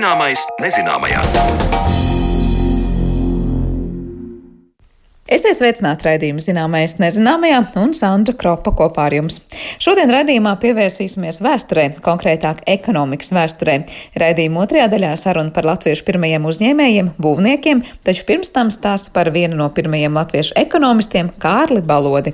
Zināmais nezināmajā. Esiet sveicināti raidījuma zināmais nezināmajā un Sandra Kropa kopā ar jums. Šodien raidījumā pievērsīsimies vēsturē, konkrētāk ekonomikas vēsturē. Raidījuma otrajā daļā saruna par latviešu pirmajiem uzņēmējiem, būvniekiem, taču pirms tam stāsts par vienu no pirmajiem latviešu ekonomistiem - Kārli Balodi.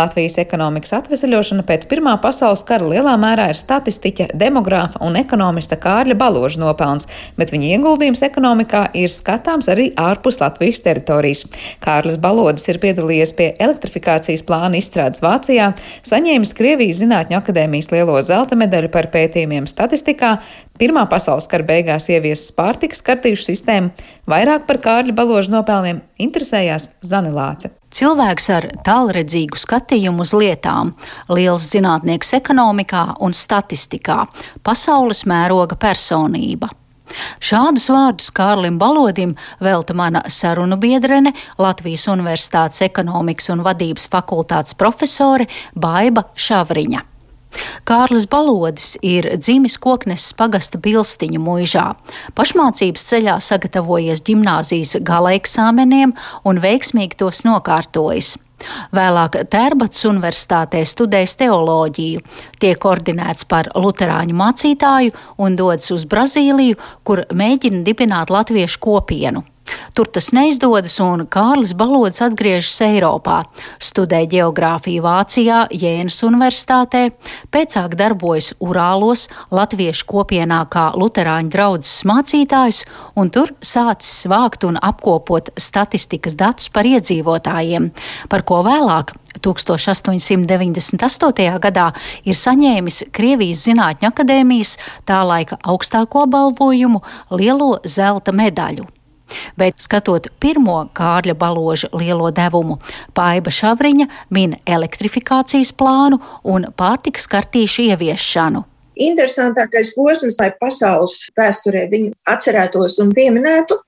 Latvijas ekonomikas atvesaļošana pēc Pirmā pasaules kara lielā mērā ir statistiķa, demogrāfa un ekonomista Kārļa Baloža nopelns, bet viņa ieguldījums ekonomikā ir skatāms arī ārpus Latvijas teritorijas. Kārlis Balodis ir piedalījies pie elektrifikācijas plāna izstrādes Vācijā, saņēmis Krievijas Zinātņu akadēmijas lielo zelta medaļu par pētījumiem statistikā, Pirmā pasaules kara beigās ieviesas pārtikas kartīšu sistēmu, vairāk par Kārļa Baloža nopelniem interesējās Zanilāce. Cilvēks ar tālredzīgu skatījumu uz lietām, liels zinātnieks ekonomikā un statistikā, pasaules mēroga personība. Šādus vārdus Kārlim Balodim velta mana sarunu biedrene Latvijas Universitātes ekonomikas un vadības fakultātes profesore Baiba Šavriņa. Kārlis Balodis ir dzimis Kokneses pagasta bilstiņu mūžā. Pašmācības ceļā sagatavojies ģimnāzijas gala eksāmeniem un veiksmīgi tos nokārtojis. Vēlāk Tērbats universitātē studējis teoloģiju, tiek ordinēts par luterāņu mācītāju un dodas uz Brazīliju, kur mēģina dibināt latviešu kopienu. Tur tas neizdodas, un Kārlis Balodis atgriežas Eiropā, studē geogrāfiju Vācijā, Jēnas Universitātē, pēcāk darbojas Urālos, Latviešu kopienā kā Luterāņu draudzes mācītājs, un tur sācis vākt un apkopot statistikas datus par iedzīvotājiem, par ko vēlāk 1898. gadā ir saņēmis Krievijas Zinātņu akadēmijas tā laika augstāko balvojumu Lielo zelta medaļu. Bet skatot pirmo Kārļa baloža lielo devumu, Paiba Šavriņa min elektrifikācijas plānu un pārtikas kartīšu ieviešanu. Interesantākais posms, lai pasaules vēsturē viņu atcerētos un pieminētu,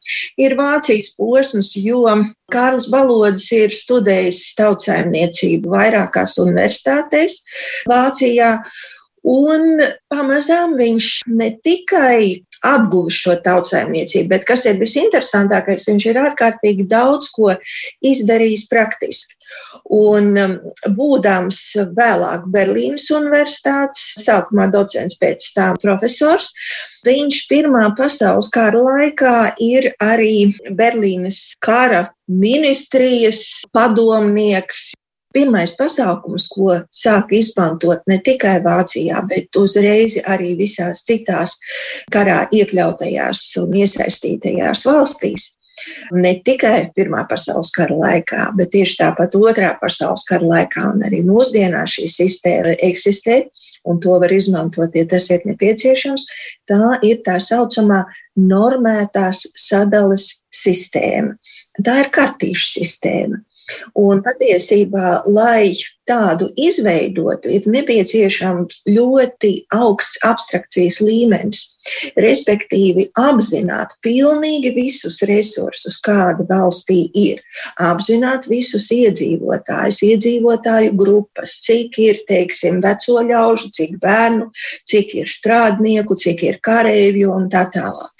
ir Vācijas posms, jo Kārls Balodis ir studējis tautsājumniecību vairākās universitātēs Vācijā. Un pamazām viņš ne tikai apguvis šo tautsājumniecību. Bet kas ir visinteresantākais, viņš ir ārkārtīgi daudz ko izdarījis praktiski. Un um, būdams vēlāk Berlīnas universitātes, sākumā docents, pēc tam profesors, viņš Pirmā pasaules kara laikā ir arī Berlīnas kara ministrijas padomnieks, pirmais pasākums, ko sāka izmantot ne tikai Vācijā, bet uzreiz arī visās citās karā iekļautajās un iesaistītajās valstīs. Ne tikai Pirmā pasaules kara laikā, bet tieši tāpat Otrā pasaules kara laikā, un arī mūsdienās šī sistēma eksistē, un to var izmantot, ja tas ir nepieciešams. Tā ir tā saucamā normētās sadales sistēma. Tā ir kartīšu sistēma. Un patiesībā, lai tādu izveidot, ir nepieciešams ļoti augsts abstrakcijas līmenis, respektīvi apzināt pilnīgi visus resursus, kāda valstī ir, apzināt visus iedzīvotājus, iedzīvotāju grupas, cik ir, teiksim, veco ļaužu, cik bērnu, cik ir strādnieku, cik ir kareivju un tā tālāk.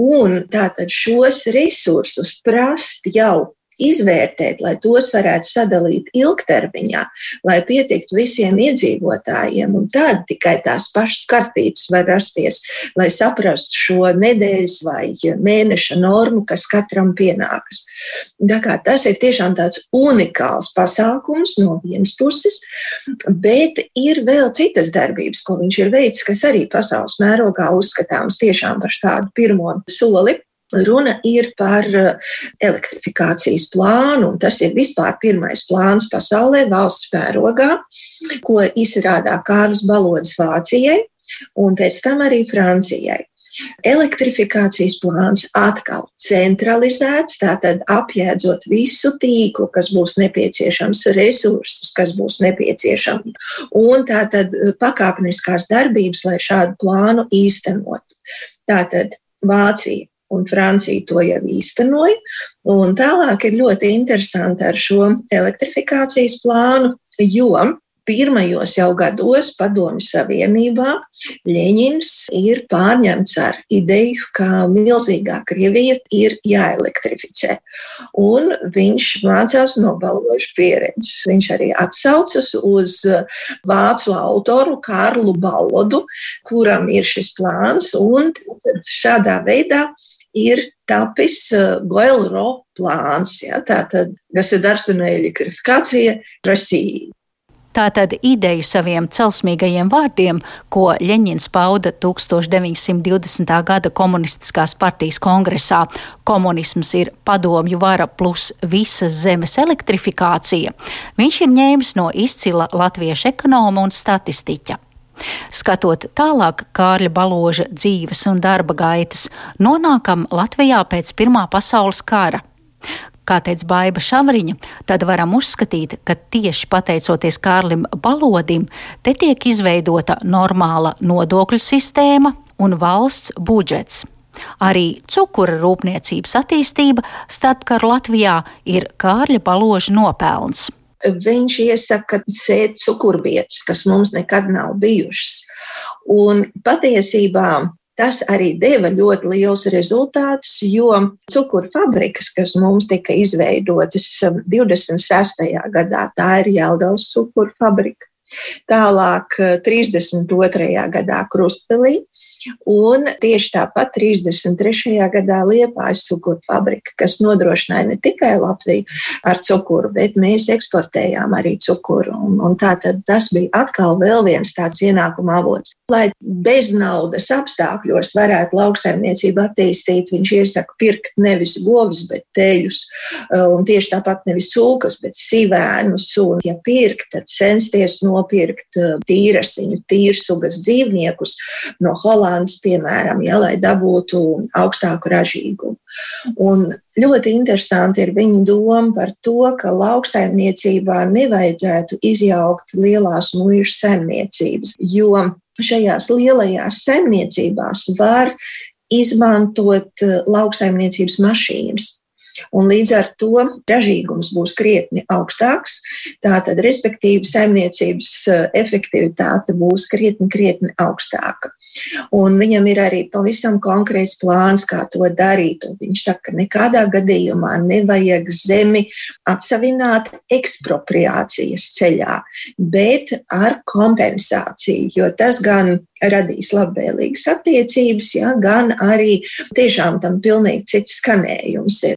Un tātad šos resursus prast jau izvērtēt, lai tos varētu sadalīt ilgtermiņā, lai pietiktu visiem iedzīvotājiem, un tad tikai tās pašas kartītes var rasties, lai saprastu šo nedēļas vai mēneša normu, kas katram pienākas. Tā kā tas ir tiešām tāds unikāls pasākums no vienas puses, bet ir vēl citas darbības, ko viņš ir veicis, kas arī pasaules mērogā uzskatāms tiešām par tādu pirmo soli. Runa ir par eh, elektrifikācijas plānu, un tas ir vispār pirmais plāns pasaulē, valsts mērogā, ko izrādā Kārlis Balodis Vācijai un pēc tam arī Francijai. Elektrifikācijas plāns atkal centralizēts, tātad apjēdzot visu tīklu, kas būs nepieciešams, resursus, kas būs nepieciešami, un tātad pakāpeniskās darbības, lai šādu plānu īstenotu. Tātad Vācija un Francija to jau īstenoja. Un tālāk ir ļoti interesanti ar šo elektrifikācijas plānu, jo pirmajos jau gados Padomju Savienībā Ļeņins ir pārņemts ar ideju, ka milzīgā Krievija ir jāelektrificē. Un viņš mācās no balvošu pieredzes. Viņš arī atsaucas uz vācu autoru Karlu Ballodu, kuram ir šis plāns, un šādā veidā ir tapis eh, Goelro plāns, ja, tātad, kas ir darbstunēja elektrifikācija Rasija. Tātad ideju saviem celsmīgajiem vārdiem, ko Ļeņins pauda 1920. gada komunistiskās partijas kongresā - komunisms ir padomju vara plus visas zemes elektrifikācija, viņš ir ņēmis no izcila latviešu ekonoma un statistiķa Skatot tālāk Kārļa Baloža dzīves un darba gaitas, nonākam Latvijā pēc Pirmā pasaules kara. Kā teica Baiva Šavriņa, tad varam uzskatīt, ka tieši pateicoties Kārlim Balodim, te tiek izveidota normāla nodokļu sistēma un valsts budžets. Arī cukura rūpniecības attīstība starpkara Latvijā ir Kārļa Baloža nopelns viņš iesaka sēt cukurbietas, kas mums nekad nav bijušas. Un patiesībā Tas arī deva ļoti liels rezultātus, jo cukuru fabrikas, kas mums tika izveidotas 26. gadā, tā ir Jelgavas cukuru fabrika. Tālāk 32. gadā Krustpilī Un tieši tāpat 33. gadā Liepājas cukuru fabrika, kas nodrošināja ne tikai Latviju ar cukuru, bet mēs eksportējām arī cukuru. Un, un tā tad tas bija atkal vēl viens tāds ienākuma avots. Lai bez naudas apstākļos varētu lauksaimniecību attīstīt, viņš iesaka pirkt nevis govis, bet teļus, uh, un tieši tāpat nevis cūkas, bet sivēnus. Un, ja pirkt, tad censties nopirkt uh, tīrasiņu, tīrsugas dzīvniekus no Hollandas plāns, piemēram, ja, lai dabūtu augstāku ražīgumu. Un ļoti interesanti ir viņa doma par to, ka lauksaimniecībā nevajadzētu izjaukt lielās mūža saimniecības, jo šajās lielajās saimniecībās var izmantot eh, lauksaimniecības mašīnas. Un līdz ar to ražīgums būs krietni augstāks. Tātad, respektīvi, saimniecības eh, efektivitāte būs krietni, krietni augstāka. Un viņam ir arī pavisam konkrēts plāns, kā to darīt. Un viņš saka, ka nekādā gadījumā nevajag zemi atsavināt ekspropriācijas ceļā, bet ar kompensāciju, jo tas gan radīs labvēlīgas attiecības, ja, gan arī tiešām tam pilnīgi cits skanējums ir.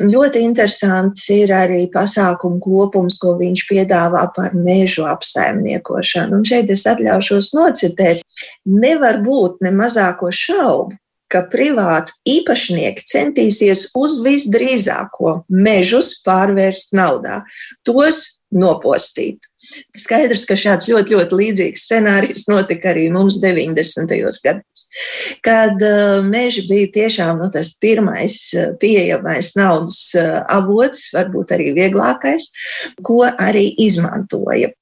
Ļoti interesants ir arī pasākumu kopums, ko viņš piedāvā par mežu apsaimniekošanu. Un šeit es atļaušos nocitēt, nevar būt ne mazāko šaubu, ka privāti īpašnieki centīsies uz visdrīzāko mežus pārvērst naudā, tos nopostīt. Skaidrs, ka šāds ļoti, ļoti līdzīgs scenārijs notika arī mums 90. gados, kad uh, meži bija tiešām nu, tas pirmais uh, pieejamais naudas uh, avots, varbūt arī vieglākais, ko arī izmantoja.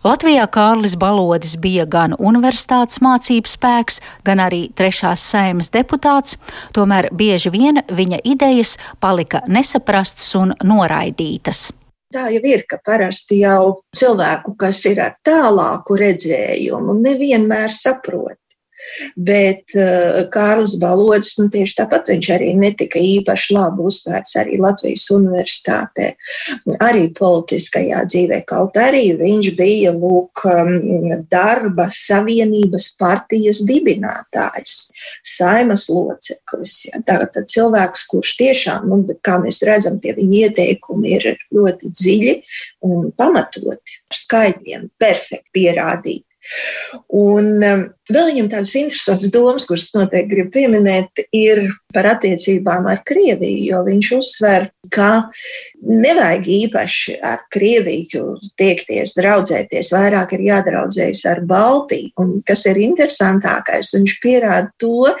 Latvijā Kārlis Balodis bija gan universitātes mācības spēks, gan arī trešās saimas deputāts, tomēr bieži vien viņa idejas palika nesaprastas un noraidītas. Tā jau ir, ka parasti jau cilvēku, kas ir ar tālāku redzējumu, nevienmēr saprot. Bet uh, Kārlis Balodis, nu, tieši tāpat viņš arī netika īpaši labi uztvērts arī Latvijas universitātē, arī politiskajā dzīvē. Kaut arī viņš bija lūk, um, darba savienības partijas dibinātājs, saimas loceklis. Ja, Tātad cilvēks, kurš tiešām, nu, kā mēs redzam, tie viņa ieteikumi ir ļoti dziļi un pamatoti, ar skaidriem, perfekti pierādīti. Un um, vēl viņam tādas interesantas domas, kuras noteikti grib pieminēt, ir par attiecībām ar Krieviju, jo viņš uzsver, ka nevajag īpaši ar Krieviju tiekties, draudzēties, vairāk ir jādraudzējas ar Baltiju. Un kas ir interesantākais, viņš pierāda to,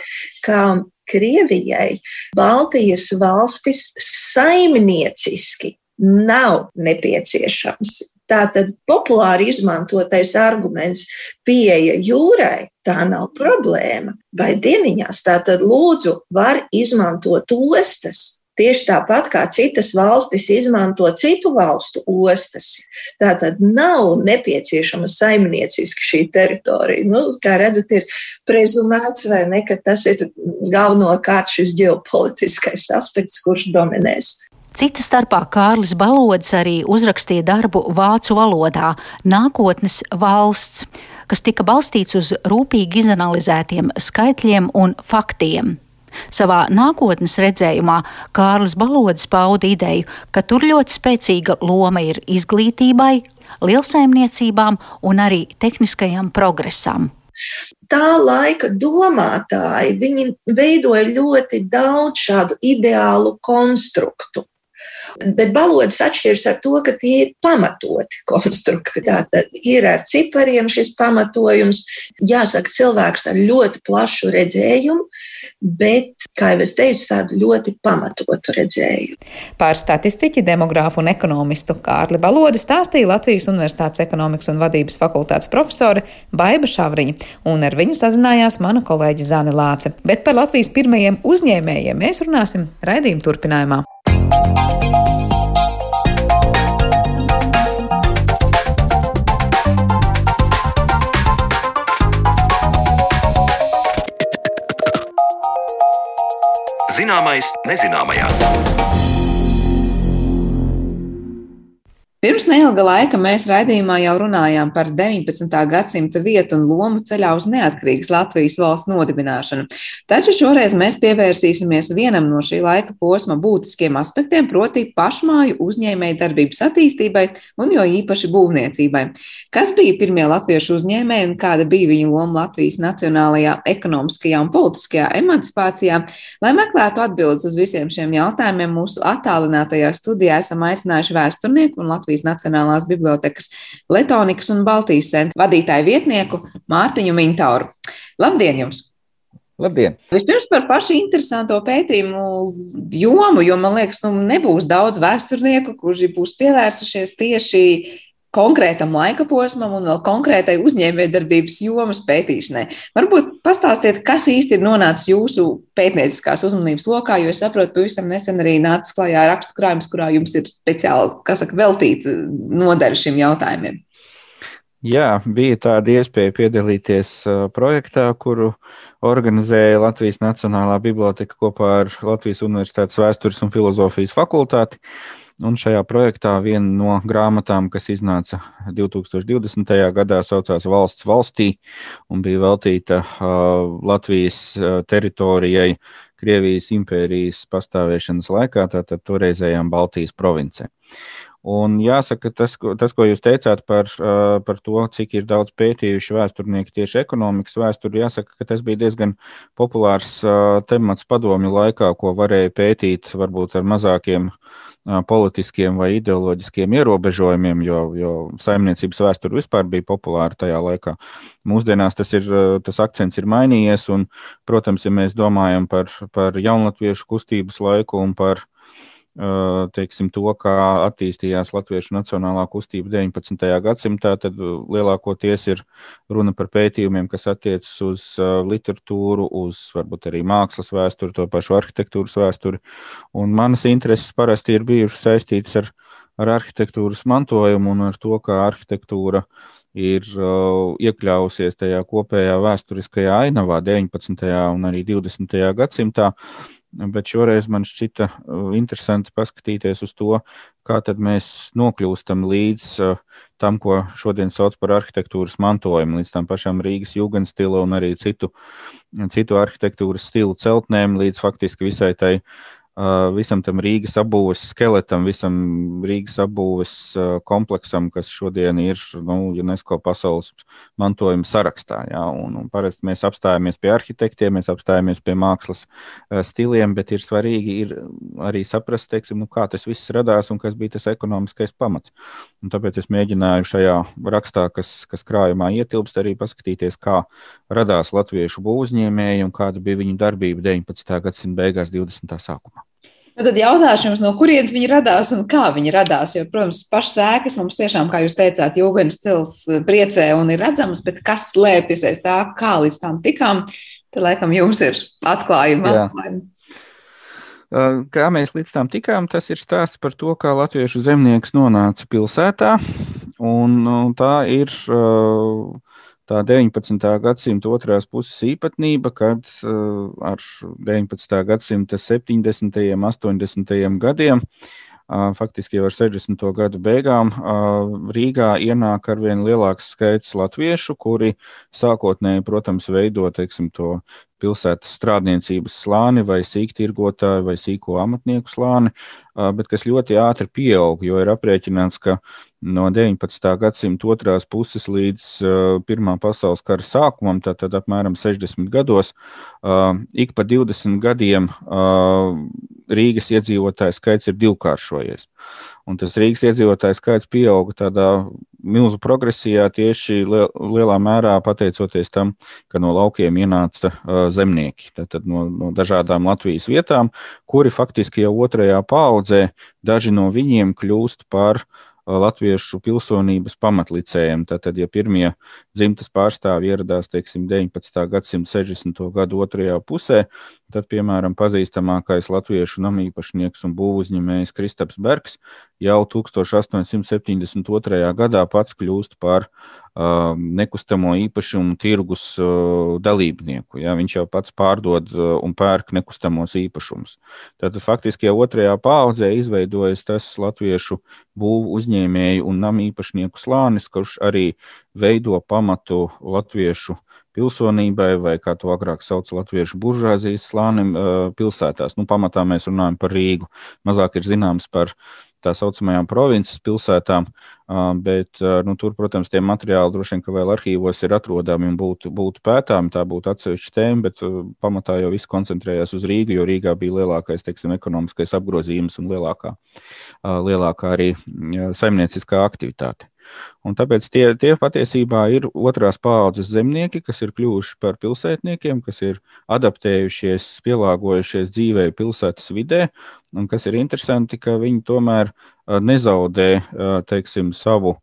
ka Krievijai Baltijas valstis saimnieciski nav nepieciešams. Tātad populāri izmantotais arguments pieeja jūrai, tā nav problēma. Vai dieniņās tātad lūdzu var izmantot ostas, Tieši tāpat kā citas valstis izmanto citu valstu ostas. Tātad nav nepieciešama saimnieciska šī teritorija. Nu, kā redzat, ir prezumēts, vai ne, ka tas ir galvenokārt šis ģeopolitiskais aspekts, kurš dominēs. Cita starpā Kārlis Balodis arī uzrakstīja darbu vācu valodā Nākotnes valsts, kas tika balstīts uz rūpīgi izanalizētiem skaitļiem un faktiem. Savā nākotnes redzējumā Kārlis Balodis pauda ideju, ka tur ļoti spēcīga loma ir izglītībai, lielsaimniecībām un arī tehniskajam progresam. Tā laika domātāji, viņi veidoja ļoti daudz šādu ideālu konstruktu. Bet balodas atšķiras ar to, ka tie ir pamatoti konstrukti. Tātad ir ar cipariem šis pamatojums. Jāsaka, cilvēks ar ļoti plašu redzējumu, bet, kā jau es teicu, tādu ļoti pamatotu redzējumu. Par statistiķi, demogrāfu un ekonomistu Kārli Balodi stāstīja Latvijas Universitātes ekonomikas un vadības fakultātes profesore Baiba Šavriņa, un ar viņu sazinājās mana kolēģe Zāne Lāce. Bet par Latvijas pirmajiem uzņēmējiem mēs runāsim raidījuma turpinājumā. Zināmais nezināmajā. Pirms neilga laika mēs raidījumā jau runājām par 19. gadsimta vietu un lomu ceļā uz neatkarīgas Latvijas valsts nodibināšanu. Taču šoreiz mēs pievērsīsimies vienam no šī laika posma būtiskiem aspektiem, proti pašmāju uzņēmēju darbības attīstībai un jo īpaši būvniecībai. Kas bija pirmie latviešu uzņēmēji un kāda bija viņu loma Latvijas nacionālajā, ekonomiskajā un politiskajā emancipācijā? Lai meklētu atbildes uz visiem šiem jautājumiem, mūsu attālinātajā studijā esam aicinājuši vēsturnieku un Latvijas Latvijas Nacionālās bibliotekas Letonikas un Baltijas centra vadītāju vietnieku Mārtiņu Mintauru. Labdien jums! Labdien! Vispirms par pašu interesanto pētījumu jomu, jo man liekas, nu, nebūs daudz vēsturnieku, kuri būs pievērsušies tieši konkrētam laika posmam un vēl konkrētai uzņēmējdarbības jomas pētīšanai. Varbūt pastāstiet, kas īsti ir nonācis jūsu pētnieciskās uzmanības lokā, jo es saprotu, pavisam nesen arī nācis klajā rakstu krājums, kurā jums ir speciāli, kas saka, veltīta nodaļa šim jautājumiem. Jā, bija tāda iespēja piedalīties uh, projektā, kuru organizēja Latvijas Nacionālā biblioteka kopā ar Latvijas Universitātes vēstures un filozofijas fakultāti. Uh, Un šajā projektā viena no grāmatām, kas iznāca 2020. gadā, saucās Valsts valstī un bija veltīta uh, Latvijas teritorijai Krievijas impērijas pastāvēšanas laikā, tātad toreizējām Baltijas provincē. Un jāsaka, tas, ko, tas, ko jūs teicāt par, uh, par to, cik ir daudz pētījuši vēsturnieki tieši ekonomikas vēsturi, jāsaka, ka tas bija diezgan populārs uh, temats padomju laikā, ko varēja pētīt varbūt ar mazākiem uh, politiskiem vai ideoloģiskiem ierobežojumiem, jo, jo saimniecības vēsture vispār bija populāra tajā laikā. Mūsdienās tas, ir, tas akcents ir mainījies, un, protams, ja mēs domājam par, par jaunatviešu kustības laiku un par teiksim, to, kā attīstījās Latviešu nacionālā kustība 19. gadsimtā, tad lielākoties ir runa par pētījumiem, kas attiecas uz literatūru, uz varbūt arī mākslas vēsturi, to pašu arhitektūras vēsturi. Un manas intereses parasti ir bijušas saistītas ar, ar arhitektūras mantojumu un ar to, kā arhitektūra ir uh, iekļausies tajā kopējā vēsturiskajā ainavā 19. un arī 20. gadsimtā. Bet šoreiz man šķita uh, interesanti paskatīties uz to, kā mēs nokļūstam līdz uh, tam, ko šodien sauc par arhitektūras mantojumu, līdz tam pašam Rīgas jūgenstila un arī citu, citu arhitektūras stilu celtnēm, līdz faktiski visai tai visam tam Rīgas apbūves skeletam, visam Rīgas apbūves kompleksam, kas šodien ir nu, UNESCO pasaules mantojuma sarakstā. Jā, un, un parasti mēs apstājamies pie arhitektiem, mēs apstājamies pie mākslas stiliem, bet ir svarīgi ir arī saprast, teiksim, nu, kā tas viss radās un kas bija tas ekonomiskais pamats. Un tāpēc es mēģināju šajā rakstā, kas, kas krājumā ietilpst, arī paskatīties, kā radās latviešu būvniecēji un kāda bija viņu darbība 19. gadsimta beigās, 20. sākumā. Nu, tad jautājums jums, no kurienes viņi radās un kā viņi radās? Jo, protams, pašas sēkas mums tiešām, kā jūs teicāt, jūgas stils eh, priecē un ir redzams, bet kas slēpjas aiz tā, kā līdz tam tikām, tad laikam jums ir atklājumi. atklājumi. Kā mēs līdz tam tikām, tas ir stāsts par to, kā latviešu zemnieks nonāca pilsētā. Un, un tā ir tā 19. gadsimta otrās puses īpatnība, kad ar 19. gadsimta 70. un 80. gadiem faktiski jau ar 60. gadu beigām Rīgā ienāk ar vien lielāks skaits latviešu, kuri sākotnēji, protams, veido teiksim, to pilsētas strādniecības slāni, vai sīktirgotāju, vai sīko amatnieku slāni, bet kas ļoti ātri pieaug, jo ir aprēķināts, ka no 19. gadsimta otrās puses līdz Pirmā pasaules kara sākumam, tātad apmēram 60 gados, ik pa 20 gadiem Rīgas iedzīvotāju skaits ir divkāršojies. Un tas Rīgas iedzīvotāju skaits pieauga tādā milzu progresijā tieši lielā mērā pateicoties tam, ka no laukiem ienāca zemnieki. Tātad no, no dažādām Latvijas vietām, kuri faktiski jau otrajā paudzē daži no viņiem kļūst par uh, latviešu pilsonības pamatlicējiem. Tātad, ja pirmie dzimtas pārstāvji ieradās teiksim, 19. gadsimta 60. gadu otrajā pusē, tad, piemēram, pazīstamākais latviešu namīpašnieks un būvuzņēmējs Kristaps Bergs jau 1872. gadā pats kļūst par nekustamo īpašumu tirgus dalībnieku. Ja? Viņš jau pats pārdod un pērk nekustamos īpašumus. Tad faktiski jau otrajā paudzē izveidojas tas latviešu būvu uzņēmēju un namīpašnieku slānis, kurš arī veido pamatu latviešu pilsonībai, vai kā to agrāk sauc latviešu buržāzijas slānim pilsētās. Nu, pamatā mēs runājam par Rīgu. Mazāk ir zināms par uh, tā saucamajām provinces pilsētām, bet nu, tur, protams, tie materiāli droši vien, vēl arhīvos ir atrodami un būtu, būtu pētāmi. Tā būtu atsevišķa tēma, bet pamatā jau viss koncentrējās uz Rīgu, jo Rīgā bija lielākais teiksim, ekonomiskais apgrozījums un lielākā, lielākā arī saimnieciskā aktivitāte. Un tāpēc tie, tie patiesībā ir otrās paudzes zemnieki, kas ir kļuvuši par pilsētniekiem, kas ir adaptējušies, pielāgojušies dzīvē pilsētas vidē, un kas ir interesanti, ka viņi tomēr nezaudē teiksim, savu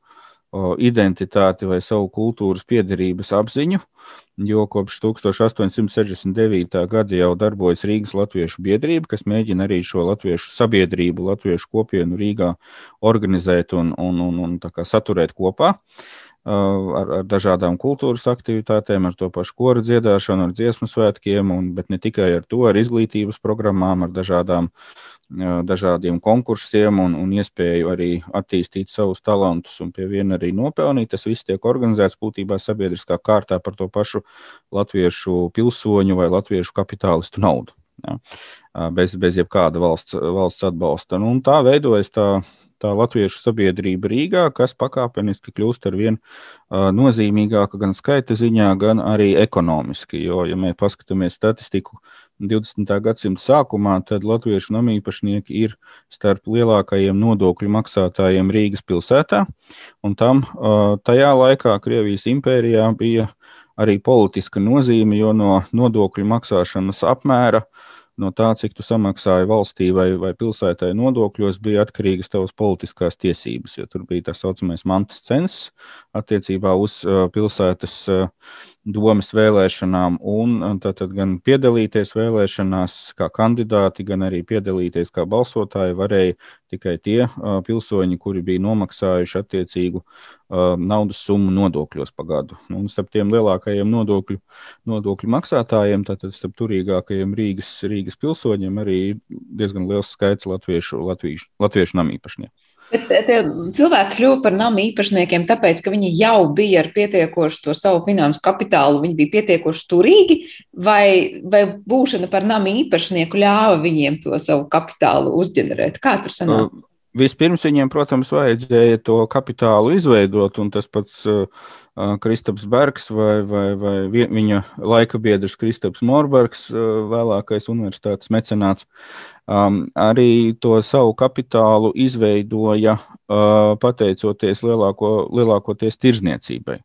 identitāti vai savu kultūras piedarības apziņu, jo kopš 1869. gada jau darbojas Rīgas Latviešu biedrība, kas mēģina arī šo latviešu sabiedrību, latviešu kopienu Rīgā organizēt un, un, un, un saturēt kopā. Ar, ar dažādām kultūras aktivitātēm, ar to pašu koru dziedāšanu, ar dziesmu svētkiem, un, bet ne tikai ar to, ar izglītības programmām, ar dažādām uh, dažādiem konkursiem un, un iespēju arī attīstīt savus talantus un pie viena arī nopelnīt. Tas viss tiek organizēts būtībā sabiedriskā kārtā par to pašu latviešu pilsoņu vai latviešu kapitālistu naudu. Ja? Bez, bez jebkāda valsts, valsts atbalsta. Nu, tā veidojas tā, tā latviešu sabiedrība Rīgā, kas pakāpeniski kļūst ar vien uh, nozīmīgāka gan skaita ziņā, gan arī ekonomiski. Jo, ja mēs paskatāmies statistiku, uh, 20. gadsimta sākumā, tad latviešu namīpašnieki ir starp lielākajiem nodokļu maksātājiem Rīgas pilsētā. Un tam tajā laikā Krievijas impērijā bija arī politiska nozīme, jo no nodokļu maksāšanas apmēra no tā, cik tu samaksāji valstī vai, vai pilsētai nodokļos, bija atkarīgas tavas politiskās tiesības. Jo tur bija tā saucamais mantas census attiecībā uz uh, pilsētas uh, domas vēlēšanām, un tad gan piedalīties vēlēšanās kā kandidāti, gan arī piedalīties kā balsotāji varēja tikai tie uh, pilsoņi, kuri bija nomaksājuši attiecīgu uh, naudas summu nodokļos pa gadu. Nu, un starp tiem lielākajiem nodokļu, nodokļu maksātājiem, tātad starp turīgākajiem Rīgas, Rīgas pilsoņiem, arī diezgan liels skaits latviešu, latviešu, latviešu namīpašnieku. Bet eh, cilvēki kļuva par namu īpašniekiem, tāpēc, ka viņi jau bija ar pietiekošu to savu finansu kapitālu, viņi bija pietiekoši turīgi, vai, vai būšana par namu īpašnieku ļāva viņiem to savu kapitālu uzģenerēt? Kā tur sanāk? Uh, vispirms viņiem, protams, vajadzēja to kapitālu izveidot, un tas pats uh, Kristaps Bergs vai, vai, vai viņa laika biedrs Kristaps Morbergs, vēlākais universitātes mecenāts, arī to savu kapitālu izveidoja pateicoties lielāko, lielākoties tirzniecībai.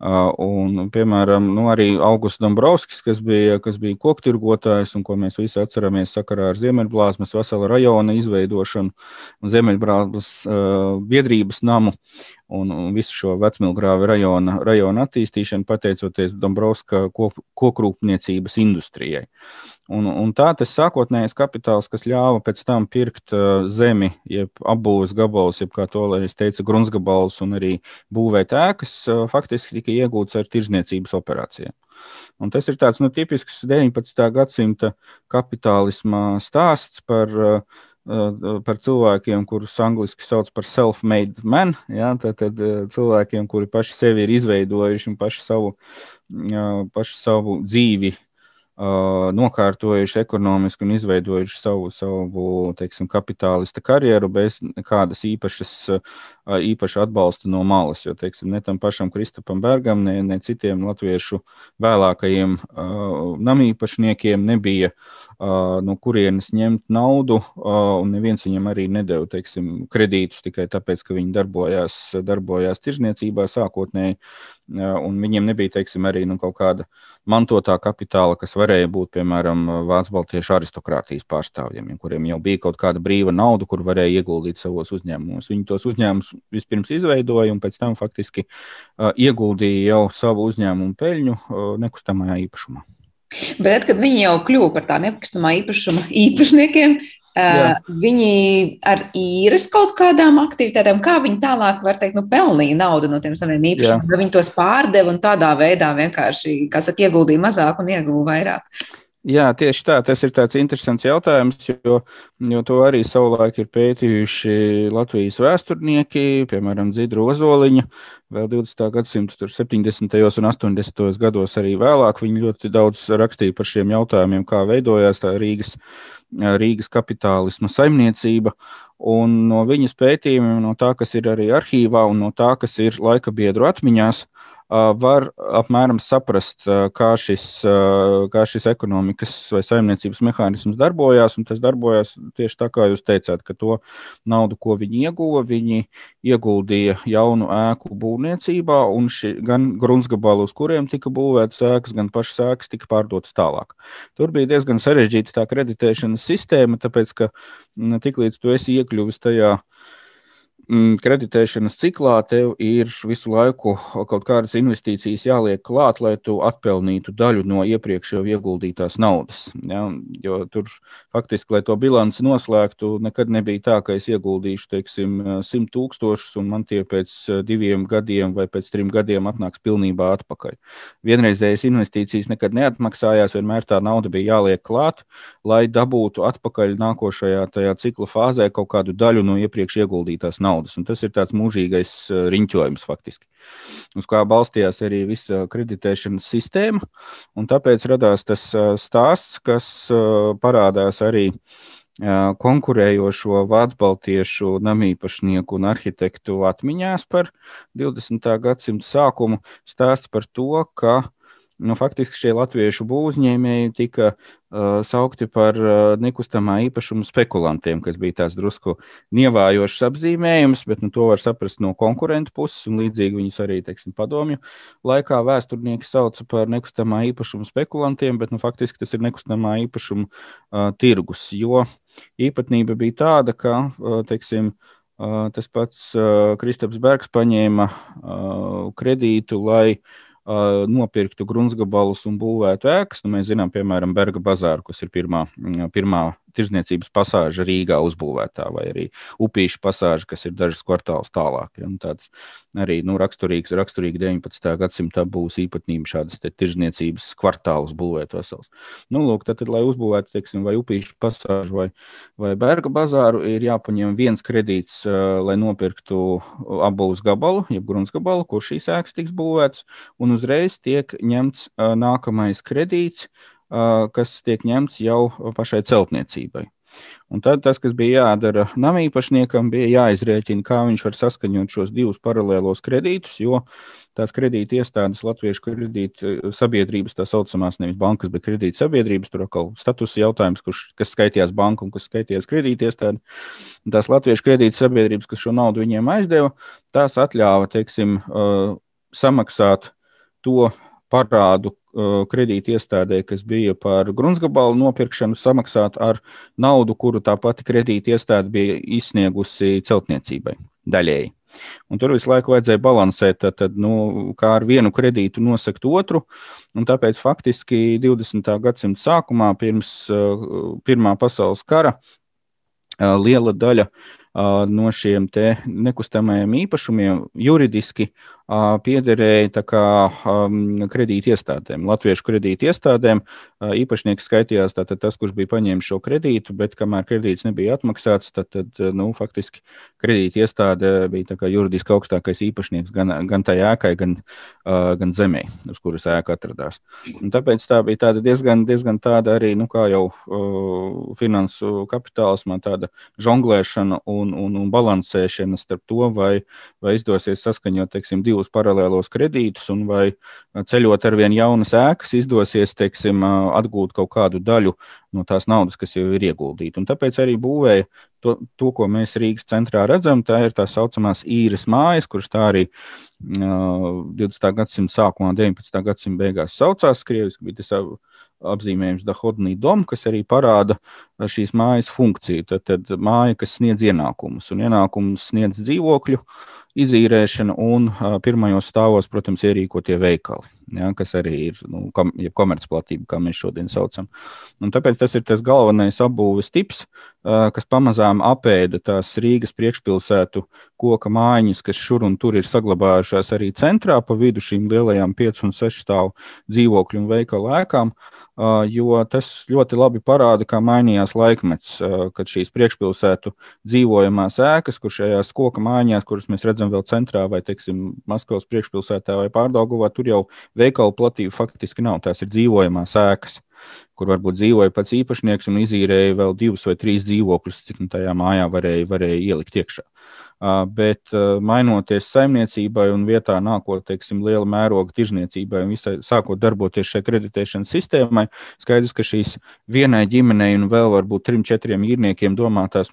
Un, piemēram, nu, arī Augusts Dombrovskis, kas bija, kas bija koktirgotājs un ko mēs visi atceramies sakarā ar Ziemeļblāzmas vesela rajona izveidošanu un Ziemeļblāzmas uh, biedrības namu, un, un visu šo vecmilgrāvu rajona, rajona attīstīšanu pateicoties Dombrovska kokrūpniecības industrijai. Un, un tā tas sākotnējais kapitāls, kas ļāva pēc tam pirkt uh, zemi, jeb apbūves gabalus, jeb kā to es teicu, gruntsgabalus un arī būvēt ēkas, uh, faktiski tika iegūts ar tirzniecības operācijām. Un tas ir tāds nu, tipisks 19. gadsimta kapitālisma stāsts par, uh, par cilvēkiem, kurus angļuiski sauc par self-made men. Ja, tad, tad cilvēkiem, kuri paši sevi ir izveidojuši un paši savu, paši savu dzīvi nokārtojuši ekonomiski un izveidojuši savu, savu teiksim, kapitālista karjeru bez kādas īpašas, īpaša atbalsta no malas. Jo teiksim, ne tam pašam Kristapam Bergam, ne, ne citiem latviešu vēlākajiem uh, namīpašniekiem nebija uh, no kurienes ņemt naudu, uh, un neviens viņam arī nedēva teiksim, kredītus tikai tāpēc, ka viņi darbojās, darbojās tirzniecībā sākotnēji un viņiem nebija teiksim, arī nu, kaut kāda mantotā kapitāla, kas varēja būt piemēram Vācu baltiešu aristokrātijas pārstāvjiem, kuriem jau bija kaut kāda brīva nauda, kur varēja ieguldīt savos uzņēmumos. Viņi tos uzņēmumus vispirms izveidoja un pēc tam faktiski uh, ieguldīja jau savu uzņēmumu peļņu uh, nekustamajā īpašumā. Bet, kad viņi jau kļuva par tā nekustamā īpašuma īpašniekiem, Jā. Viņi ar īres kaut kādām aktivitātēm, kā viņi tālāk, var teikt, nu, pelnīja naudu no tiem saviem īpašumiem, vai viņi tos pārdeva un tādā veidā vienkārši, kā saka, ieguldīja mazāk un ieguva vairāk. Jā, tieši tā. Tas ir tāds interesants jautājums, jo, jo to arī savulaik ir pētījuši Latvijas vēsturnieki, piemēram, Dzidra Ozoliņa. Vēl 20. gadsimta 70. un 80. gados arī vēlāk viņi ļoti daudz rakstīja par šiem jautājumiem, kā veidojās tā Rīgas Rīgas kapitālisma saimniecība. Un no viņas pētījumiem, no tā, kas ir arī arhīvā, un no tā, kas ir laika biedru atmiņās, var apmēram saprast, kā šis, kā šis ekonomikas vai saimniecības mehānisms darbojās. Tas darbojās tieši tā, kā jūs teicāt, ka to naudu, ko viņi ieguva, viņi ieguldīja jaunu ēku būvniecībā, un ši, gan gruntsgabalu, uz kuriem tika būvētas ēkas, gan pašas ēkas tika pārdotas tālāk. Tur bija diezgan sarežģīta tā kreditēšanas sistēma, tāpēc ka tiklīdz tu esi iekļuvis tajā Mm, kreditēšanas ciklā tev ir visu laiku kaut kādas investīcijas jāliek klāt, lai tu atpelnītu daļu no iepriekš jau ieguldītās naudas. Ja? Jo tur faktiski, lai to bilanci noslēgtu, nekad nebija tā, ka es ieguldīšu, teiksim, 100 tūkstošus un man tie pēc diviem gadiem vai pēc trim gadiem atnāks pilnībā atpakaļ. Vienreizējas investīcijas nekad neatmaksājās, vienmēr tā nauda bija jāliek klāt, lai dabūtu atpakaļ nākošajā tajā cikla fāzē kaut kādu daļu no iepriekš ieguldītās naudas naudas. Tas ir tāds mūžīgais eh, riņķojums faktiski, uz kā balstījās arī visa kreditēšanas sistēma. Tāpēc radās tas eh, stāsts, kas eh, parādās arī konkurējošo vācu namīpašnieku un arhitektu atmiņās par 20. gadsimta sākumu. Stāsts par to, ka nu, faktiski šie latviešu būvniecēji tika uh, saukti par uh, nekustamā īpašuma spekulantiem, kas bija tāds drusku nievājošs apzīmējums, bet nu, to var saprast no konkurentu puses, līdzīgi viņus arī teiksim, padomju laikā vēsturnieki sauca par nekustamā īpašuma spekulantiem, bet nu, faktiski tas ir nekustamā īpašuma uh, tirgus, jo īpatnība bija tāda, ka uh, teiksim, uh, tas pats uh, Kristaps Bergs paņēma uh, kredītu, lai uh, nopirktu gruntsgabalus un būvētu ēkas. Nu, mēs zinām, piemēram, Berga bazāru, kas ir pirmā, pirmā tirzniecības pasāža Rīgā uzbūvētā, vai arī upīša pasāža, kas ir dažas kvartālus tālāk. Ja, tāds arī nu, raksturīgs, raksturīgi 19. gadsimta būs īpatnība šādas tirzniecības kvartālus būvēt vesels. Nu, lūk, tad, lai uzbūvētu, teiksim, vai upīša pasāžu vai, vai Berga bazāru, ir jāpaņem viens kredīts, lai nopirktu apbūves gabalu, jeb grunts gabalu, kur šīs ēkas tiks būvētas, un uzreiz tiek ņemts nākamais kredīts, kas tiek ņemts jau pašai celtniecībai. Un tad tas, kas bija jādara namīpašniekam, bija jāizrēķina, kā viņš var saskaņot šos divus paralēlos kredītus, jo tās kredīta iestādes, Latviešu kredīta sabiedrības, tā saucamās nevis bankas, bet kredīta sabiedrības, tur atkal status jautājums, kurš, kas skaitījās banka un kas skaitījās kredīta iestāde. Tās Latviešu kredīta sabiedrības, kas šo naudu viņiem aizdeva, tās atļāva, teiksim, samaksāt to parādu kredīti iestādē, kas bija par gruntsgabalu nopirkšanu, samaksāt ar naudu, kuru tā pati kredīti iestāde bija izsniegusi celtniecībai daļēji. Un tur visu laiku vajadzēja balansēt, tad, tad, nu, kā ar vienu kredītu nosakt otru. Tāpēc faktiski 20. gadsimta sākumā, pirms uh, Pirmā pasaules kara, uh, liela daļa uh, no šiem nekustamajiem īpašumiem juridiski piederēja kā, um, kredīti iestādēm, latviešu kredīti iestādēm. Īpašnieks skaitījās tātad, tas, kurš bija paņēmis šo kredītu, bet kamēr kredīts nebija atmaksāts, tad, tad nu, faktiski kredīti iestāde bija juridiski augstākais īpašnieks gan, gan tai ēkai, gan, uh, gan zemē, uz kuras ēka atradās. Un tāpēc tā bija tāda diezgan, diezgan tāda arī, nu, kā jau uh, finansu kapitālismā, tāda žonglēšana un, un, un balansēšana starp to, vai, vai izdosies saskaņot, teiksim, divus divus paralēlos kredītus, un vai ceļot ar vien jaunas ēkas, izdosies teiksim, atgūt kaut kādu daļu no tās naudas, kas jau ir ieguldīta. Un tāpēc arī būvēja to, to, ko mēs Rīgas centrā redzam, tā ir tā saucamās īres mājas, kuras tā arī uh, 20. gadsimta sākumā, 19. gadsimta beigās saucās. Krieviski bija tas apzīmējums Dahodnī dom, kas arī parāda šīs mājas funkciju. Tad, tad māja, kas sniedz ienākumus, un ienākumus sniedz dzīvokļu. Izīrēšana un pirmajos stāvos, protams, ierīkotie veikali, ja, kas arī ir nu, kom, ja komercplatība, kā mēs šodien saucam. Un tāpēc tas ir tas galvenais apbūves tips, kas pamazām apēda tās Rīgas priekšpilsētu koka mājiņas, kas šur un tur ir saglabājušās arī centrā pa vidu šīm lielajām 5 un 6 stāvu dzīvokļu un veikalu ēkām. Jo tas ļoti labi parāda, kā mainījās laikmets, uh, kad šīs priekšpilsētu dzīvojamās ēkas, kur šajās koka mājās, kuras mēs redzam vēl centrā, vai, teiksim, Maskavas priekšpilsētā vai Pārdaugavā, tur jau veikalu platība faktiski nav. Tās ir dzīvojamās ēkas kur varbūt dzīvoja pats īpašnieks un izīrēja vēl divus vai trīs dzīvokļus, cik nu tajā mājā varēja, varēja ielikt iekšā. Bet mainoties saimniecībai un vietā nākot, teiksim, liela mēroga tirzniecībai un visai sākot darboties šai kreditēšanas sistēmai, skaidrs, ka šīs vienai ģimenei un vēl varbūt trim, četriem īrniekiem domātās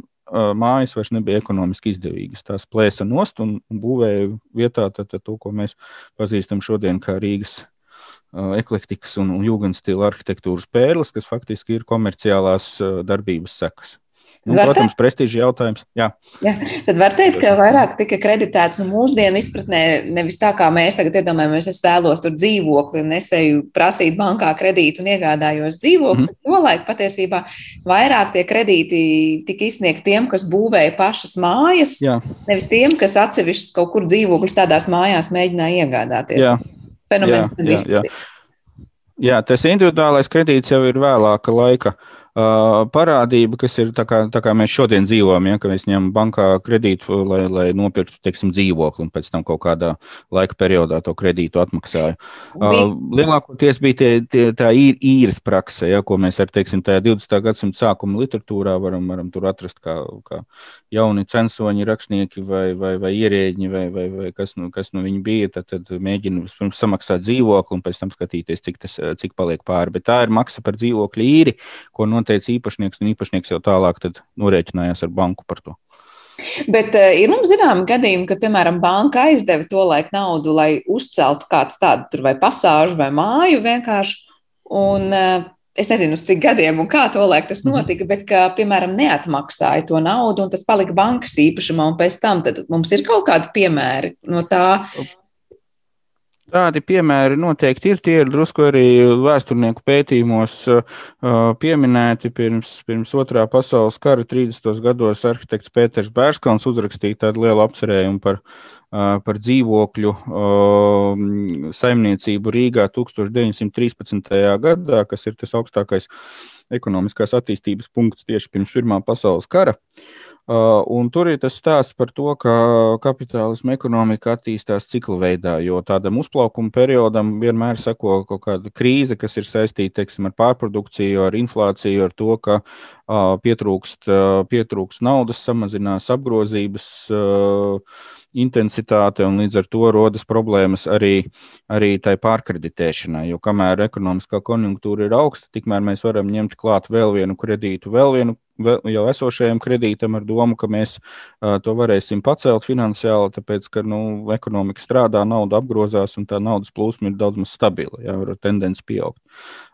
mājas vairs nebija ekonomiski izdevīgas. Tās plēsa nost un būvēja vietā tad, tad to, ko mēs pazīstam šodien kā Rīgas eklektikas un, un jūgenstila arhitektūras pērles, kas faktiski ir komerciālās darbības sekas. Nu, var protams, teikt? prestiža jautājums. Jā. Jā. Tad var teikt, ka vairāk tika kreditēts nu, mūsdienu izpratnē, nevis tā kā mēs tagad iedomājamies, es vēlos tur dzīvokli un nesēju prasīt bankā kredītu un iegādājos dzīvokli. Mm. Tolaik patiesībā vairāk tie kredīti tika izsniegti tiem, kas būvēja pašas mājas, Jā. nevis tiem, kas atsevišķus kaut kur dzīvokļus tādās mājās mēģināja iegādāties. Jā. Fenomens jā, jā, jā. jā, tas individuālais kredīts jau ir vēlāka laika parādība, kas ir tā kā, tā kā mēs šodien dzīvojam, ja, ka mēs ņemam bankā kredītu, lai, lai nopirktu teiksim, dzīvokli, un pēc tam kaut kādā laika periodā to kredītu atmaksāju. Uh, lielākoties bija tie, tie, tā īres prakse, ja, ko mēs ar teiksim, 20. gadsimta sākuma literatūrā varam, varam tur atrast, kā, kā jauni censoņi, rakstnieki vai, vai, vai ierēģi, vai, vai, vai kas, nu, kas nu viņi bija. Tad, tad mēģina vispirms samaksāt dzīvokli un pēc tam skatīties, cik tas cik paliek pāri. Bet tā ir maksa par dzīvokļu īri, ko noteikti noteica īpašnieks, un īpašnieks jau tālāk norēķinājās ar banku par to. Bet uh, ir mums zināmi gadījumi, ka, piemēram, banka aizdeva to laiku naudu, lai uzceltu kādu tādu vai pasāžu vai māju vienkārši. Un, uh, es nezinu, uz cik gadiem un kā to laiku tas mhm. notika, bet, ka, piemēram, neatmaksāja to naudu un tas palika bankas īpašumā, un pēc tam mums ir kaut kādi piemēri no tā, Tādi piemēri noteikti ir. Tie ir drusku arī vēsturnieku pētījumos pieminēti. Pirms, pirms otrā pasaules kara 30. gados arhitekts Pēters Bērskons uzrakstīja tādu lielu apcerējumu par, par dzīvokļu saimniecību Rīgā 1913. gadā, kas ir tas augstākais ekonomiskās attīstības punkts tieši pirms Pirmā pasaules kara. Uh, Uh, un tur ir tas stāsts par to, ka kapitālisma ekonomika attīstās cikla veidā, jo tādam uzplaukuma periodam vienmēr seko kaut kāda krīze, kas ir saistīta teiksim, ar pārprodukciju, ar inflāciju, ar to, ka uh, pietrūkst, uh, pietrūkst naudas, samazinās apgrozības. Uh, intensitāte, un līdz ar to rodas problēmas arī, arī tai pārkreditēšanai. Jo kamēr ekonomiskā konjunktūra ir augsta, tikmēr mēs varam ņemt klāt vēl vienu kredītu, vēl vienu jau esošajam kredītam ar domu, ka mēs to varēsim pacelt finansiāli, tāpēc, ka nu, ekonomika strādā, nauda apgrozās un tā naudas plūsma ir daudz maz stabila, jau ir tendence pieaugt.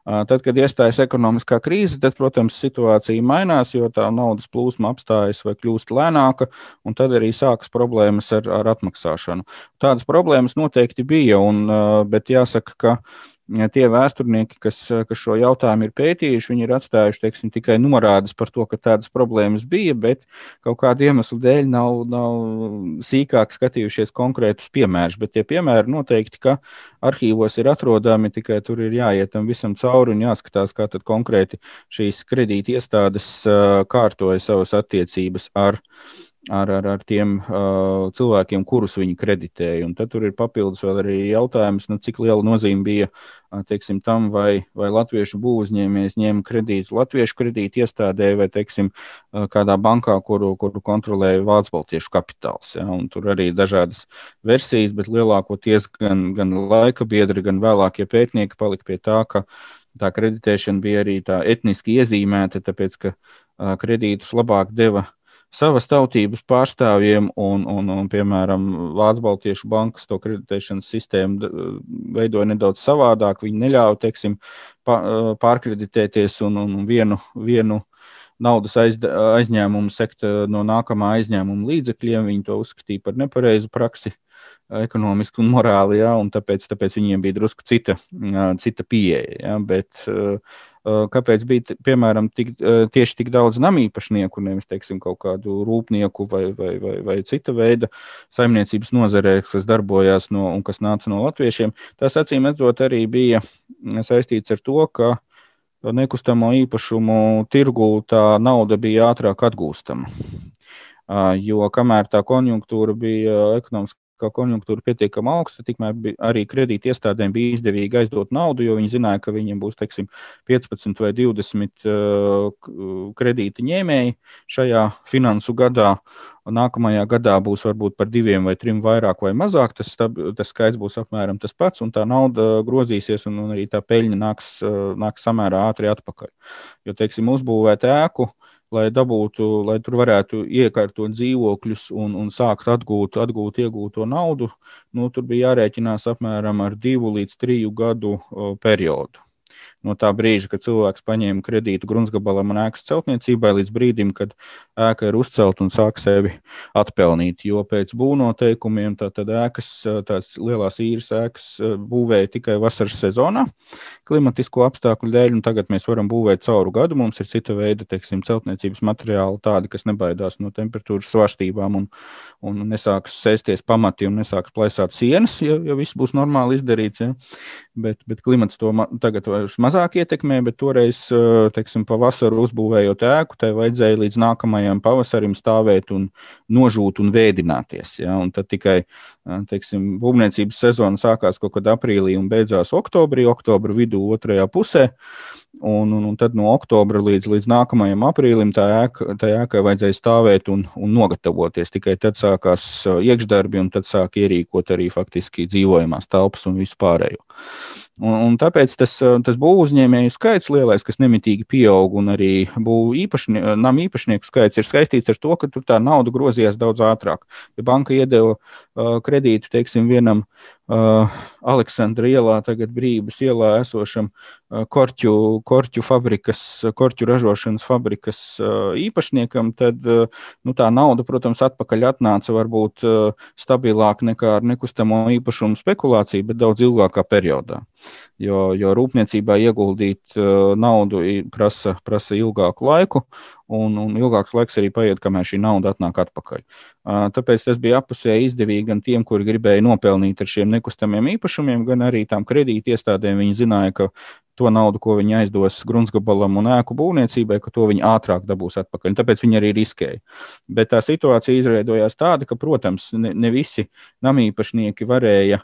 Tad, kad iestājas ekonomiskā krīze, tad, protams, situācija mainās, jo tā naudas plūsma apstājas vai kļūst lēnāka, un tad arī sākas problēmas ar, ar atmaksāšanu. Tādas problēmas noteikti bija, un, bet jāsaka, ka tie vēsturnieki, kas, kas šo jautājumu ir pētījuši, viņi ir atstājuši teiksim, tikai norādes par to, ka tādas problēmas bija, bet kaut kādu iemeslu dēļ nav, nav sīkāk skatījušies konkrētus piemērus. Bet tie piemēri noteikti, ka arhīvos ir atrodami, tikai tur ir jāiet tam visam cauri un jāskatās, kā konkrēti šīs kredīti iestādes kārtoja savas attiecības ar ar, ar, ar tiem uh, cilvēkiem, kurus viņi kreditēja. Un tad tur ir papildus vēl arī jautājums, nu, cik liela nozīme bija teiksim, tam, vai, vai latviešu būvniecības ņēma kredītu latviešu kredītu iestādē vai teiksim, kādā bankā, kuru, kuru kontrolēja Vācu Baltiešu kapitāls. Ja? Un tur arī ir dažādas versijas, bet lielākoties gan, gan laika biedri, gan vēlākie pētnieki palika pie tā, ka tā kreditēšana bija arī tā etniski iezīmēta, tāpēc ka kredītus labāk deva savas tautības pārstāvjiem, un, un, un piemēram, Vācu Baltiešu bankas to kreditēšanas sistēmu veidoja nedaudz savādāk. Viņi neļāva, teiksim, pārkreditēties un, un vienu, vienu naudas aiz, aizņēmumu sekt no nākamā aizņēmuma līdzekļiem. Viņi to uzskatīja par nepareizu praksi ekonomiski un morāli, ja, un tāpēc, tāpēc viņiem bija drusku cita, cita pieeja. Ja, bet, uh, kāpēc bija piemēram tik, tieši tik daudz namīpašnieku, nevis teiksim, kaut kādu rūpnieku vai, vai, vai, vai cita veida saimniecības nozarē, kas darbojās no, un kas nāca no latviešiem. Tas acīm redzot arī bija saistīts ar to, ka nekustamo īpašumu tirgū tā nauda bija ātrāk atgūstama. Jo kamēr tā konjunktūra bija ekonomiski ka konjunktūra pietiekami augsta, tikmēr arī kredīti iestādēm bija izdevīgi aizdot naudu, jo viņi zināja, ka viņiem būs teiksim, 15 vai 20 uh, kredīti ņēmēji šajā finansu gadā. Nākamajā gadā būs varbūt par diviem vai trim vairāk vai mazāk. Tas, tas skaits būs apmēram tas pats, un tā nauda grozīsies, un, un arī tā peļņa nāks, nāks samērā ātri atpakaļ. Jo, teiksim, uzbūvēt ēku, uh, lai dabūtu, lai tur varētu iekārtot dzīvokļus un, un sākt atgūt, atgūt iegūto naudu, nu, tur bija jārēķinās apmēram ar divu līdz triju gadu periodu no tā brīža, kad cilvēks paņēma kredītu gruntsgabalam un ēkas celtniecībai, līdz brīdim, kad ēka ir uzcelta un sāk sevi atpelnīt. Jo pēc būvnoteikumiem tā tad ēkas, tās lielās īres ēkas būvēja tikai vasaras sezonā, klimatisko apstākļu dēļ, un tagad mēs varam būvēt cauru gadu. Mums ir cita veida, teiksim, celtniecības materiāli, tādi, kas nebaidās no temperatūras svārstībām un, un nesāks sēsties pamati un nesāks plaisāt sienas, ja, ja viss būs normāli izdarīts. Ja. Bet, bet klimats to tagad vairs maz mazāk ietekmē, toreiz, teiksim, pavasaru uzbūvējot ēku, tai vajadzēja līdz nākamajam pavasarim stāvēt un nožūt un vēdināties. Ja? Un tad tikai, teiksim, būvniecības sezona sākās kaut kad aprīlī un beidzās oktobrī, oktobra vidū otrajā pusē. Un, un, un tad no oktobra līdz, līdz nākamajam aprīlim tā ēka, tā ēkai vajadzēja stāvēt un, un nogatavoties. Tikai tad sākās iekšdarbi, un tad sāk ierīkot arī faktiski dzīvojamās telpas un vispārējo. Un, un tāpēc tas, tas būvniecēju skaits lielais, kas nemitīgi pieaug, un arī īpašnie, nama īpašnieku skaits ir saistīts ar to, ka tur tā nauda grozījās daudz ātrāk. Ja banka iedeva uh, kredītu, teiksim, vienam uh, Aleksandra ielā, tagad brīvības ielā esošam korķu, korķu fabrikas, korķu ražošanas fabrikas īpašniekam, tad nu, tā nauda, protams, atpakaļ atnāca varbūt stabilāk nekā ar nekustamo īpašumu spekulāciju, bet daudz ilgākā periodā. Jo, jo rūpniecībā ieguldīt naudu prasa, prasa ilgāku laiku, un, un ilgāks laiks arī paiet, kamēr šī nauda atnāk atpakaļ. Tāpēc tas bija apusēji izdevīgi gan tiem, kuri gribēja nopelnīt ar šiem nekustamiem īpašumiem, gan arī tām kredīti iestādēm. Viņi zināja, ka to naudu, ko viņi aizdos gruntsgabalam un ēku būvniecībai, ka to viņi ātrāk dabūs atpakaļ. Tāpēc viņi arī riskēja. Bet tā situācija izveidojās tāda, ka, protams, ne, ne visi namīpašnieki varēja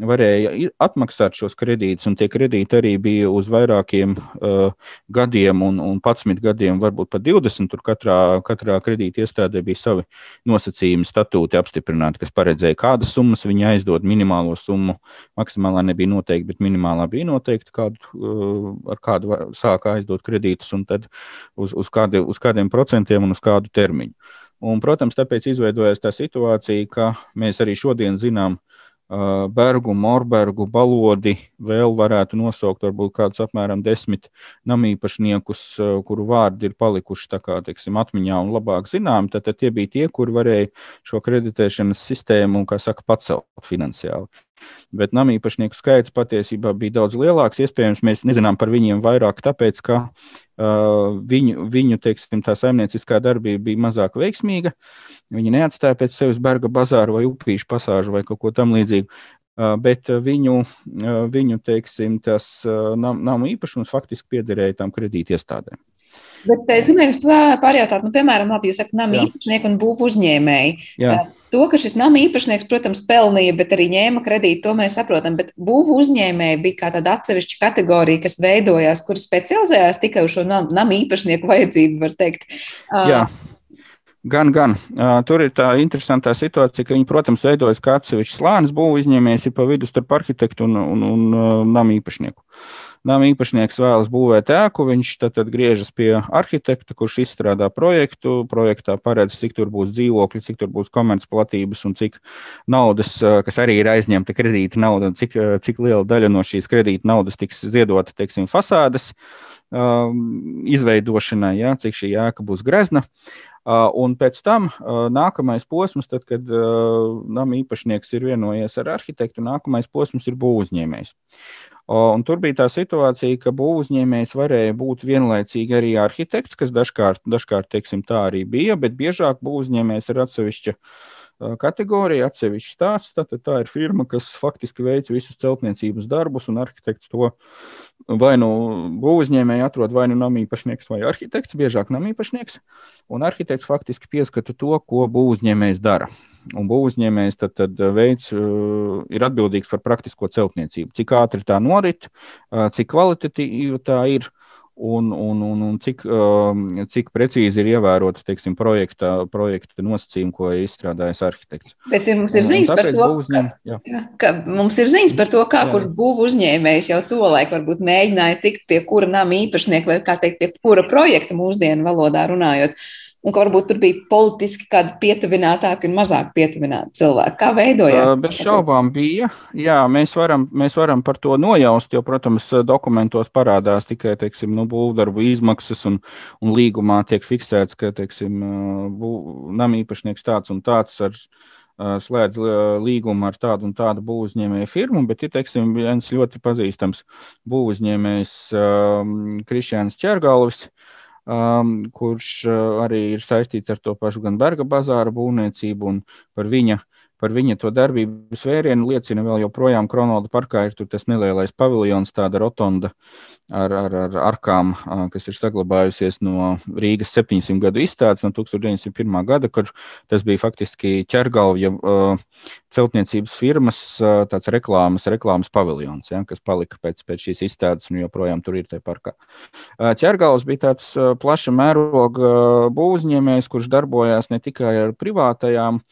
varēja atmaksāt šos kredītus, un tie kredīti arī bija uz vairākiem uh, gadiem, un, un 11 gadiem, varbūt pat 20. Tur katrā, katrā kredīta iestādē bija savi nosacījumi, statūti apstiprināti, kas paredzēja, kādas summas viņi aizdod. Minimālo summu maksimālā nebija noteikta, bet minimālā bija noteikta, kādu, uh, ar kādu sāka aizdot kredītus, un tad uz, uz, kādi, uz kādiem procentiem un uz kādu termiņu. Un, protams, tāpēc izveidojās tā situācija, ka mēs arī šodien zinām, Bergu, Morbergu, Balodi vēl varētu nosaukt varbūt kādus apmēram desmit namīpašniekus, kuru vārdi ir palikuši kā, teiksim, atmiņā un labāk zinām, tad, tad tie bija tie, kuri varēja šo kreditēšanas sistēmu, kā saka, pacelt finansiāli. Bet namīpašnieku skaits patiesībā bija daudz lielāks. Iespējams, mēs nezinām par viņiem vairāk, tāpēc, ka uh, viņu, viņu teiksim, tā saimnieciskā darbība bija mazāk veiksmīga. Viņi neatstāja pēc sevis berga bazāru vai upīšu pasāžu vai kaut ko tamlīdzīgu. Uh, bet viņu, uh, viņu teiksim, tas uh, nav īpašums faktiski piederēja tām kredītiestādēm. Bet es gribēju jums pārjautāt, nu, piemēram, labi, jūs sakat, nama īpašnieki un būvu uzņēmēji. Jā. To, ka šis nama īpašnieks, protams, pelnīja, bet arī ņēma kredītu, to mēs saprotam. Bet būvu uzņēmēji bija kā tāda atsevišķa kategorija, kas veidojās, kur specializējās tikai uz šo nama īpašnieku vajadzību, var teikt. Jā. Gan, gan. Uh, tur ir tā interesantā situācija, ka viņi, protams, veidojas kā atsevišķs slānis, būvu uzņēmējs ir pa vidu starp arhitektu un, un, un uh, nama īpašnieku. Uh, Nama īpašnieks vēlas būvēt ēku, viņš tad, tad griežas pie arhitekta, kurš izstrādā projektu. Projektā paredz, cik tur būs dzīvokļi, cik tur būs komercplatības un cik naudas, kas arī ir aizņemta kredīta nauda, cik, cik liela daļa no šīs kredīta naudas tiks ziedota, teiksim, fasādes um, izveidošanai, ja, cik šī ēka būs grezna. Uh, un pēc tam uh, nākamais posms, tad, kad uh, nama īpašnieks ir vienojies ar arhitektu, nākamais posms ir būvniecības. Un tur bija tā situācija, ka būvniecības varēja būt vienlaicīgi arī arhitekts, kas dažkārt, dažkārt teiksim, tā arī bija, bet biežāk būvniecības ir atsevišķa kategorija, atsevišķs stāsts. Tātad tā ir firma, kas faktiski veic visus celtniecības darbus, un arhitekts to vai nu būvniecēji atrod vai nu namīpašnieks vai arhitekts, biežāk namīpašnieks, un arhitekts faktiski pieskata to, ko būvniecējs dara. Un būvniecējs tad, tad veids, ir atbildīgs par praktisko celtniecību. Cik ātri tā norit, cik kvalitatīva tā ir un, un, un, un cik, um, cik precīzi ir ievērota teiksim, projekta, projekta nosacījuma, ko ir izstrādājis arhitekts. Bet mums ir ziņas par to, uzņem, ka, jā. ka mums ir ziņas par to, kā jā. kurš būvu uzņēmējs jau to laiku varbūt mēģināja tikt pie kura nama īpašnieka vai kā teikt, pie kura projekta mūsdienu valodā runājot. Uh, un ka varbūt tur bija politiski kādi pietuvinātāki un mazāk pietuvināti cilvēki. Kā veidojās? Bez šaubām bija. Jā, mēs varam, mēs varam par to nojaust, jo, protams, dokumentos parādās tikai teiksim, nu, būvdarbu izmaksas, un, un līgumā tiek fiksēts, ka teiksim, nama īpašnieks tāds un tāds ar slēdz līgumu ar tādu un tādu būvniecēju firmu, bet ir teiksim, viens ļoti pazīstams būvniecējs um, Kristians Čergalvis, um, kurš uh, arī ir saistīts ar to pašu gan Berga bazāra būvniecību un par viņa. Par viņa to darbības vērienu liecina vēl joprojām Kronolda parkā ir tas nelielais paviljons, tāda rotonda ar, ar, ar arkām, kas ir saglabājusies no Rīgas 700 gadu izstādes no 1901. gada, kur tas bija faktiski ķergalvja celtniecības firmas tāds reklāmas, reklāmas paviljons, ja, kas palika pēc, pēc šīs izstādes un joprojām tur ir tajā parkā. Ķergals bija tāds plaša mēroga būvniecējs, kurš darbojās ne tikai ar privātajām,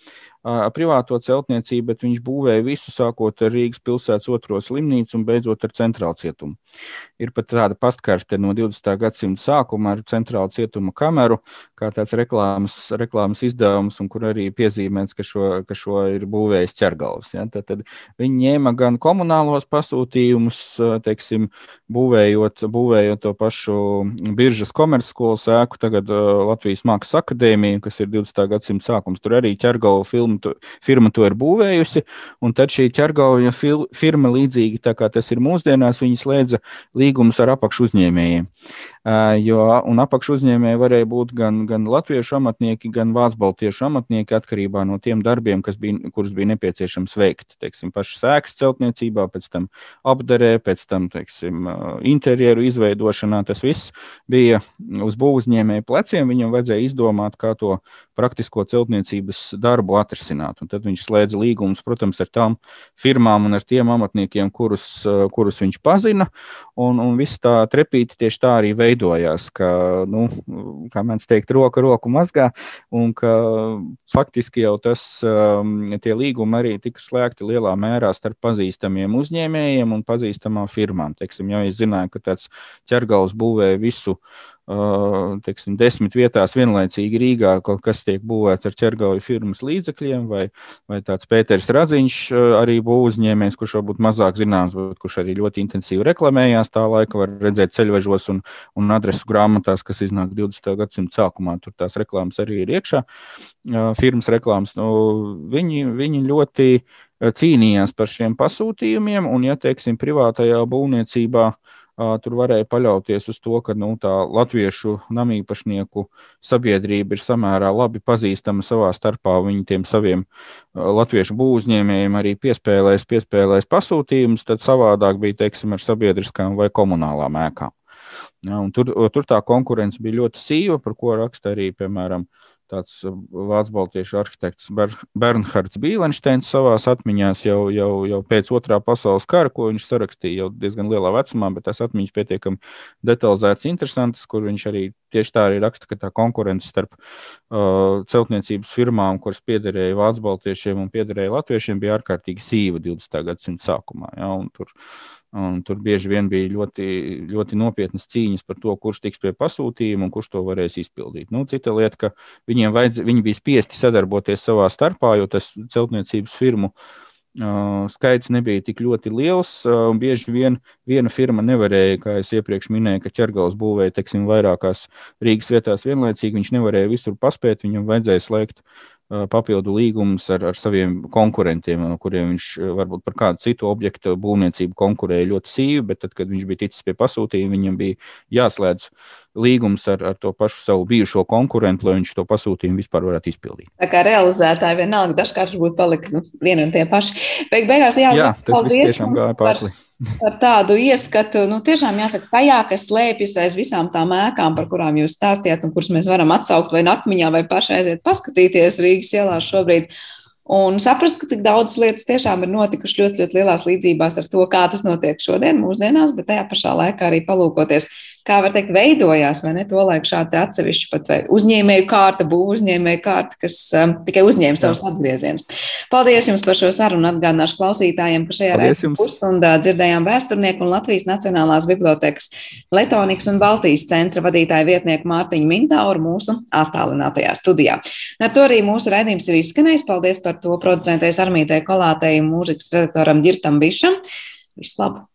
privāto celtniecību, bet viņš būvēja visu, sākot ar Rīgas pilsētas otro slimnīcu un beidzot ar centrālu cietumu. Ir pat tāda pastkarte no 20. gadsimta sākuma ar centrālu cietuma kameru, kā tāds reklāmas, reklāmas izdevums, un kur arī piezīmēts, ka šo, ka šo ir būvējis ķergals. Ja? Tad, tad viņi ņēma gan komunālos pasūtījumus, teiksim, būvējot, būvējot to pašu biržas komercskolas ēku, tagad Latvijas Mākslas akadēmiju, kas ir 20. gadsimta sākums. Tur arī ķergala to, firma to ir būvējusi, tad šī ķergala firma līdzīgi tā kā tas ir mūsdienās, viņi slēdza līgumus ar apakšu uzņēmējiem. Jo, un apakšu uzņēmēji varēja būt gan, gan latviešu amatnieki, gan vācu amatnieki atkarībā no tiem darbiem, bija, kurus bija nepieciešams veikt. Teiksim, pašas sēklas celtniecībā, pēc tam apdarē, pēc tam teiksim, interjeru izveidošanā. Tas viss bija uz būvniecēju pleciem. Viņam vajadzēja izdomāt, kā to praktisko celtniecības darbu atrisināt. Un tad viņš slēdza līgumus, protams, ar tām firmām un ar tiem amatniekiem, kurus, kurus viņš pazina. Un, un viss tā trepīti tieši tā arī veidojās, ka, nu, kā mēdz teikt, roka roku mazgā, un ka faktiski jau tas, tie līgumi arī tika slēgti lielā mērā starp pazīstamiem uzņēmējiem un pazīstamām firmām. Teiksim, ja es zināju, ka tāds ķergals būvē visu teiksim, desmit vietās vienlaicīgi Rīgā kaut kas tiek būvēts ar ķergauju firmas līdzekļiem, vai, vai tāds Pēters Radziņš arī būs uzņēmējs, kurš varbūt mazāk zināms, bet kurš arī ļoti intensīvi reklamējās tā laika, var redzēt ceļvežos un, un adresu grāmatās, kas iznāk 20. gadsimta sākumā. Tur tās reklāmas arī ir iekšā, firmas reklāmas. Nu, viņi, viņi ļoti cīnījās par šiem pasūtījumiem, un, ja teiksim, privātajā būvniecībā uh, tur varēja paļauties uz to, ka nu, tā latviešu namīpašnieku sabiedrība ir samērā labi pazīstama savā starpā. Viņi tiem saviem latviešu būvniecējiem arī piespēlēs, piespēlēs pasūtījumus, tad savādāk bija teiksim, ar sabiedriskām vai komunālām ēkām. Ja, tur, tur tā konkurence bija ļoti sīva, par ko raksta arī, piemēram, tāds uh, vācu baltiešu arhitekts Bernhards Bīlensteins savā atmiņā jau, jau, jau pēc otrā pasaules kara, ko viņš sarakstīja jau diezgan lielā vecumā, bet tās atmiņas pietiekami detalizētas, interesantas, kur viņš arī tieši tā arī raksta, ka tā konkurence starp uh, celtniecības firmām, kuras piederēja vācu baltiešiem un piederēja latviešiem, bija ārkārtīgi sīva 20. gadsimta sākumā. Ja, Un tur bieži vien bija ļoti, ļoti nopietnas cīņas par to, kurš tiks pie pasūtījuma un kurš to varēs izpildīt. Nu, cita lieta, ka viņiem vajadz, viņi bija spiesti sadarboties savā starpā, jo tas celtniecības firmu uh, skaits nebija tik ļoti liels. Uh, bieži vien viena firma nevarēja, kā jau iepriekš minēju, ka ķergals būvēja teiksim, vairākās Rīgas vietās vienlaicīgi. Viņš nevarēja visur paspēt, viņam vajadzēja slēgt papildu līgumus ar, ar saviem konkurentiem, no kuriem viņš varbūt par kādu citu objektu būvniecību konkurēja ļoti sīvi, bet tad, kad viņš bija ticis pie pasūtījuma, viņam bija jāslēdz līgums ar, ar to pašu savu bijušo konkurentu, lai viņš to pasūtījumu vispār varētu izpildīt. Tā kā realizētāji vienalga dažkārt būtu palika nu, vieni un tie paši. Beig beigās jā, jā tas paldies tiešām gāja pārli. Par par tādu ieskatu, nu, tiešām jāsaka, tajā, kas slēpjas aiz visām tām ēkām, par kurām jūs stāstījāt, un kuras mēs varam atsaukt vai atmiņā, vai pašai aiziet paskatīties Rīgas ielās šobrīd. Un saprast, ka cik daudzas lietas tiešām ir notikušas ļoti, ļoti lielās līdzībās ar to, kā tas notiek šodien, mūsdienās, bet tajā pašā laikā arī palūkoties, kā var teikt, veidojās, vai ne, to laiku šādi atsevišķi pat vai uzņēmēju kārta, būvu uzņēmēju kārta, kas um, tikai uzņēma savus atgriezienus. Paldies jums par šo sarunu, atgādināšu klausītājiem, ka šajā raidījuma pusstundā dzirdējām vēsturnieku un Latvijas Nacionālās bibliotekas Letonikas un Baltijas centra vadītāju vietnieku Mārtiņu Mintauru mūsu attālinātajā studijā. Ar to arī mūsu raidījums ir izskanējis. Paldies par to producentais Armītei Kolātei mūzikas redaktoram Girtam Bišam. Visu labu!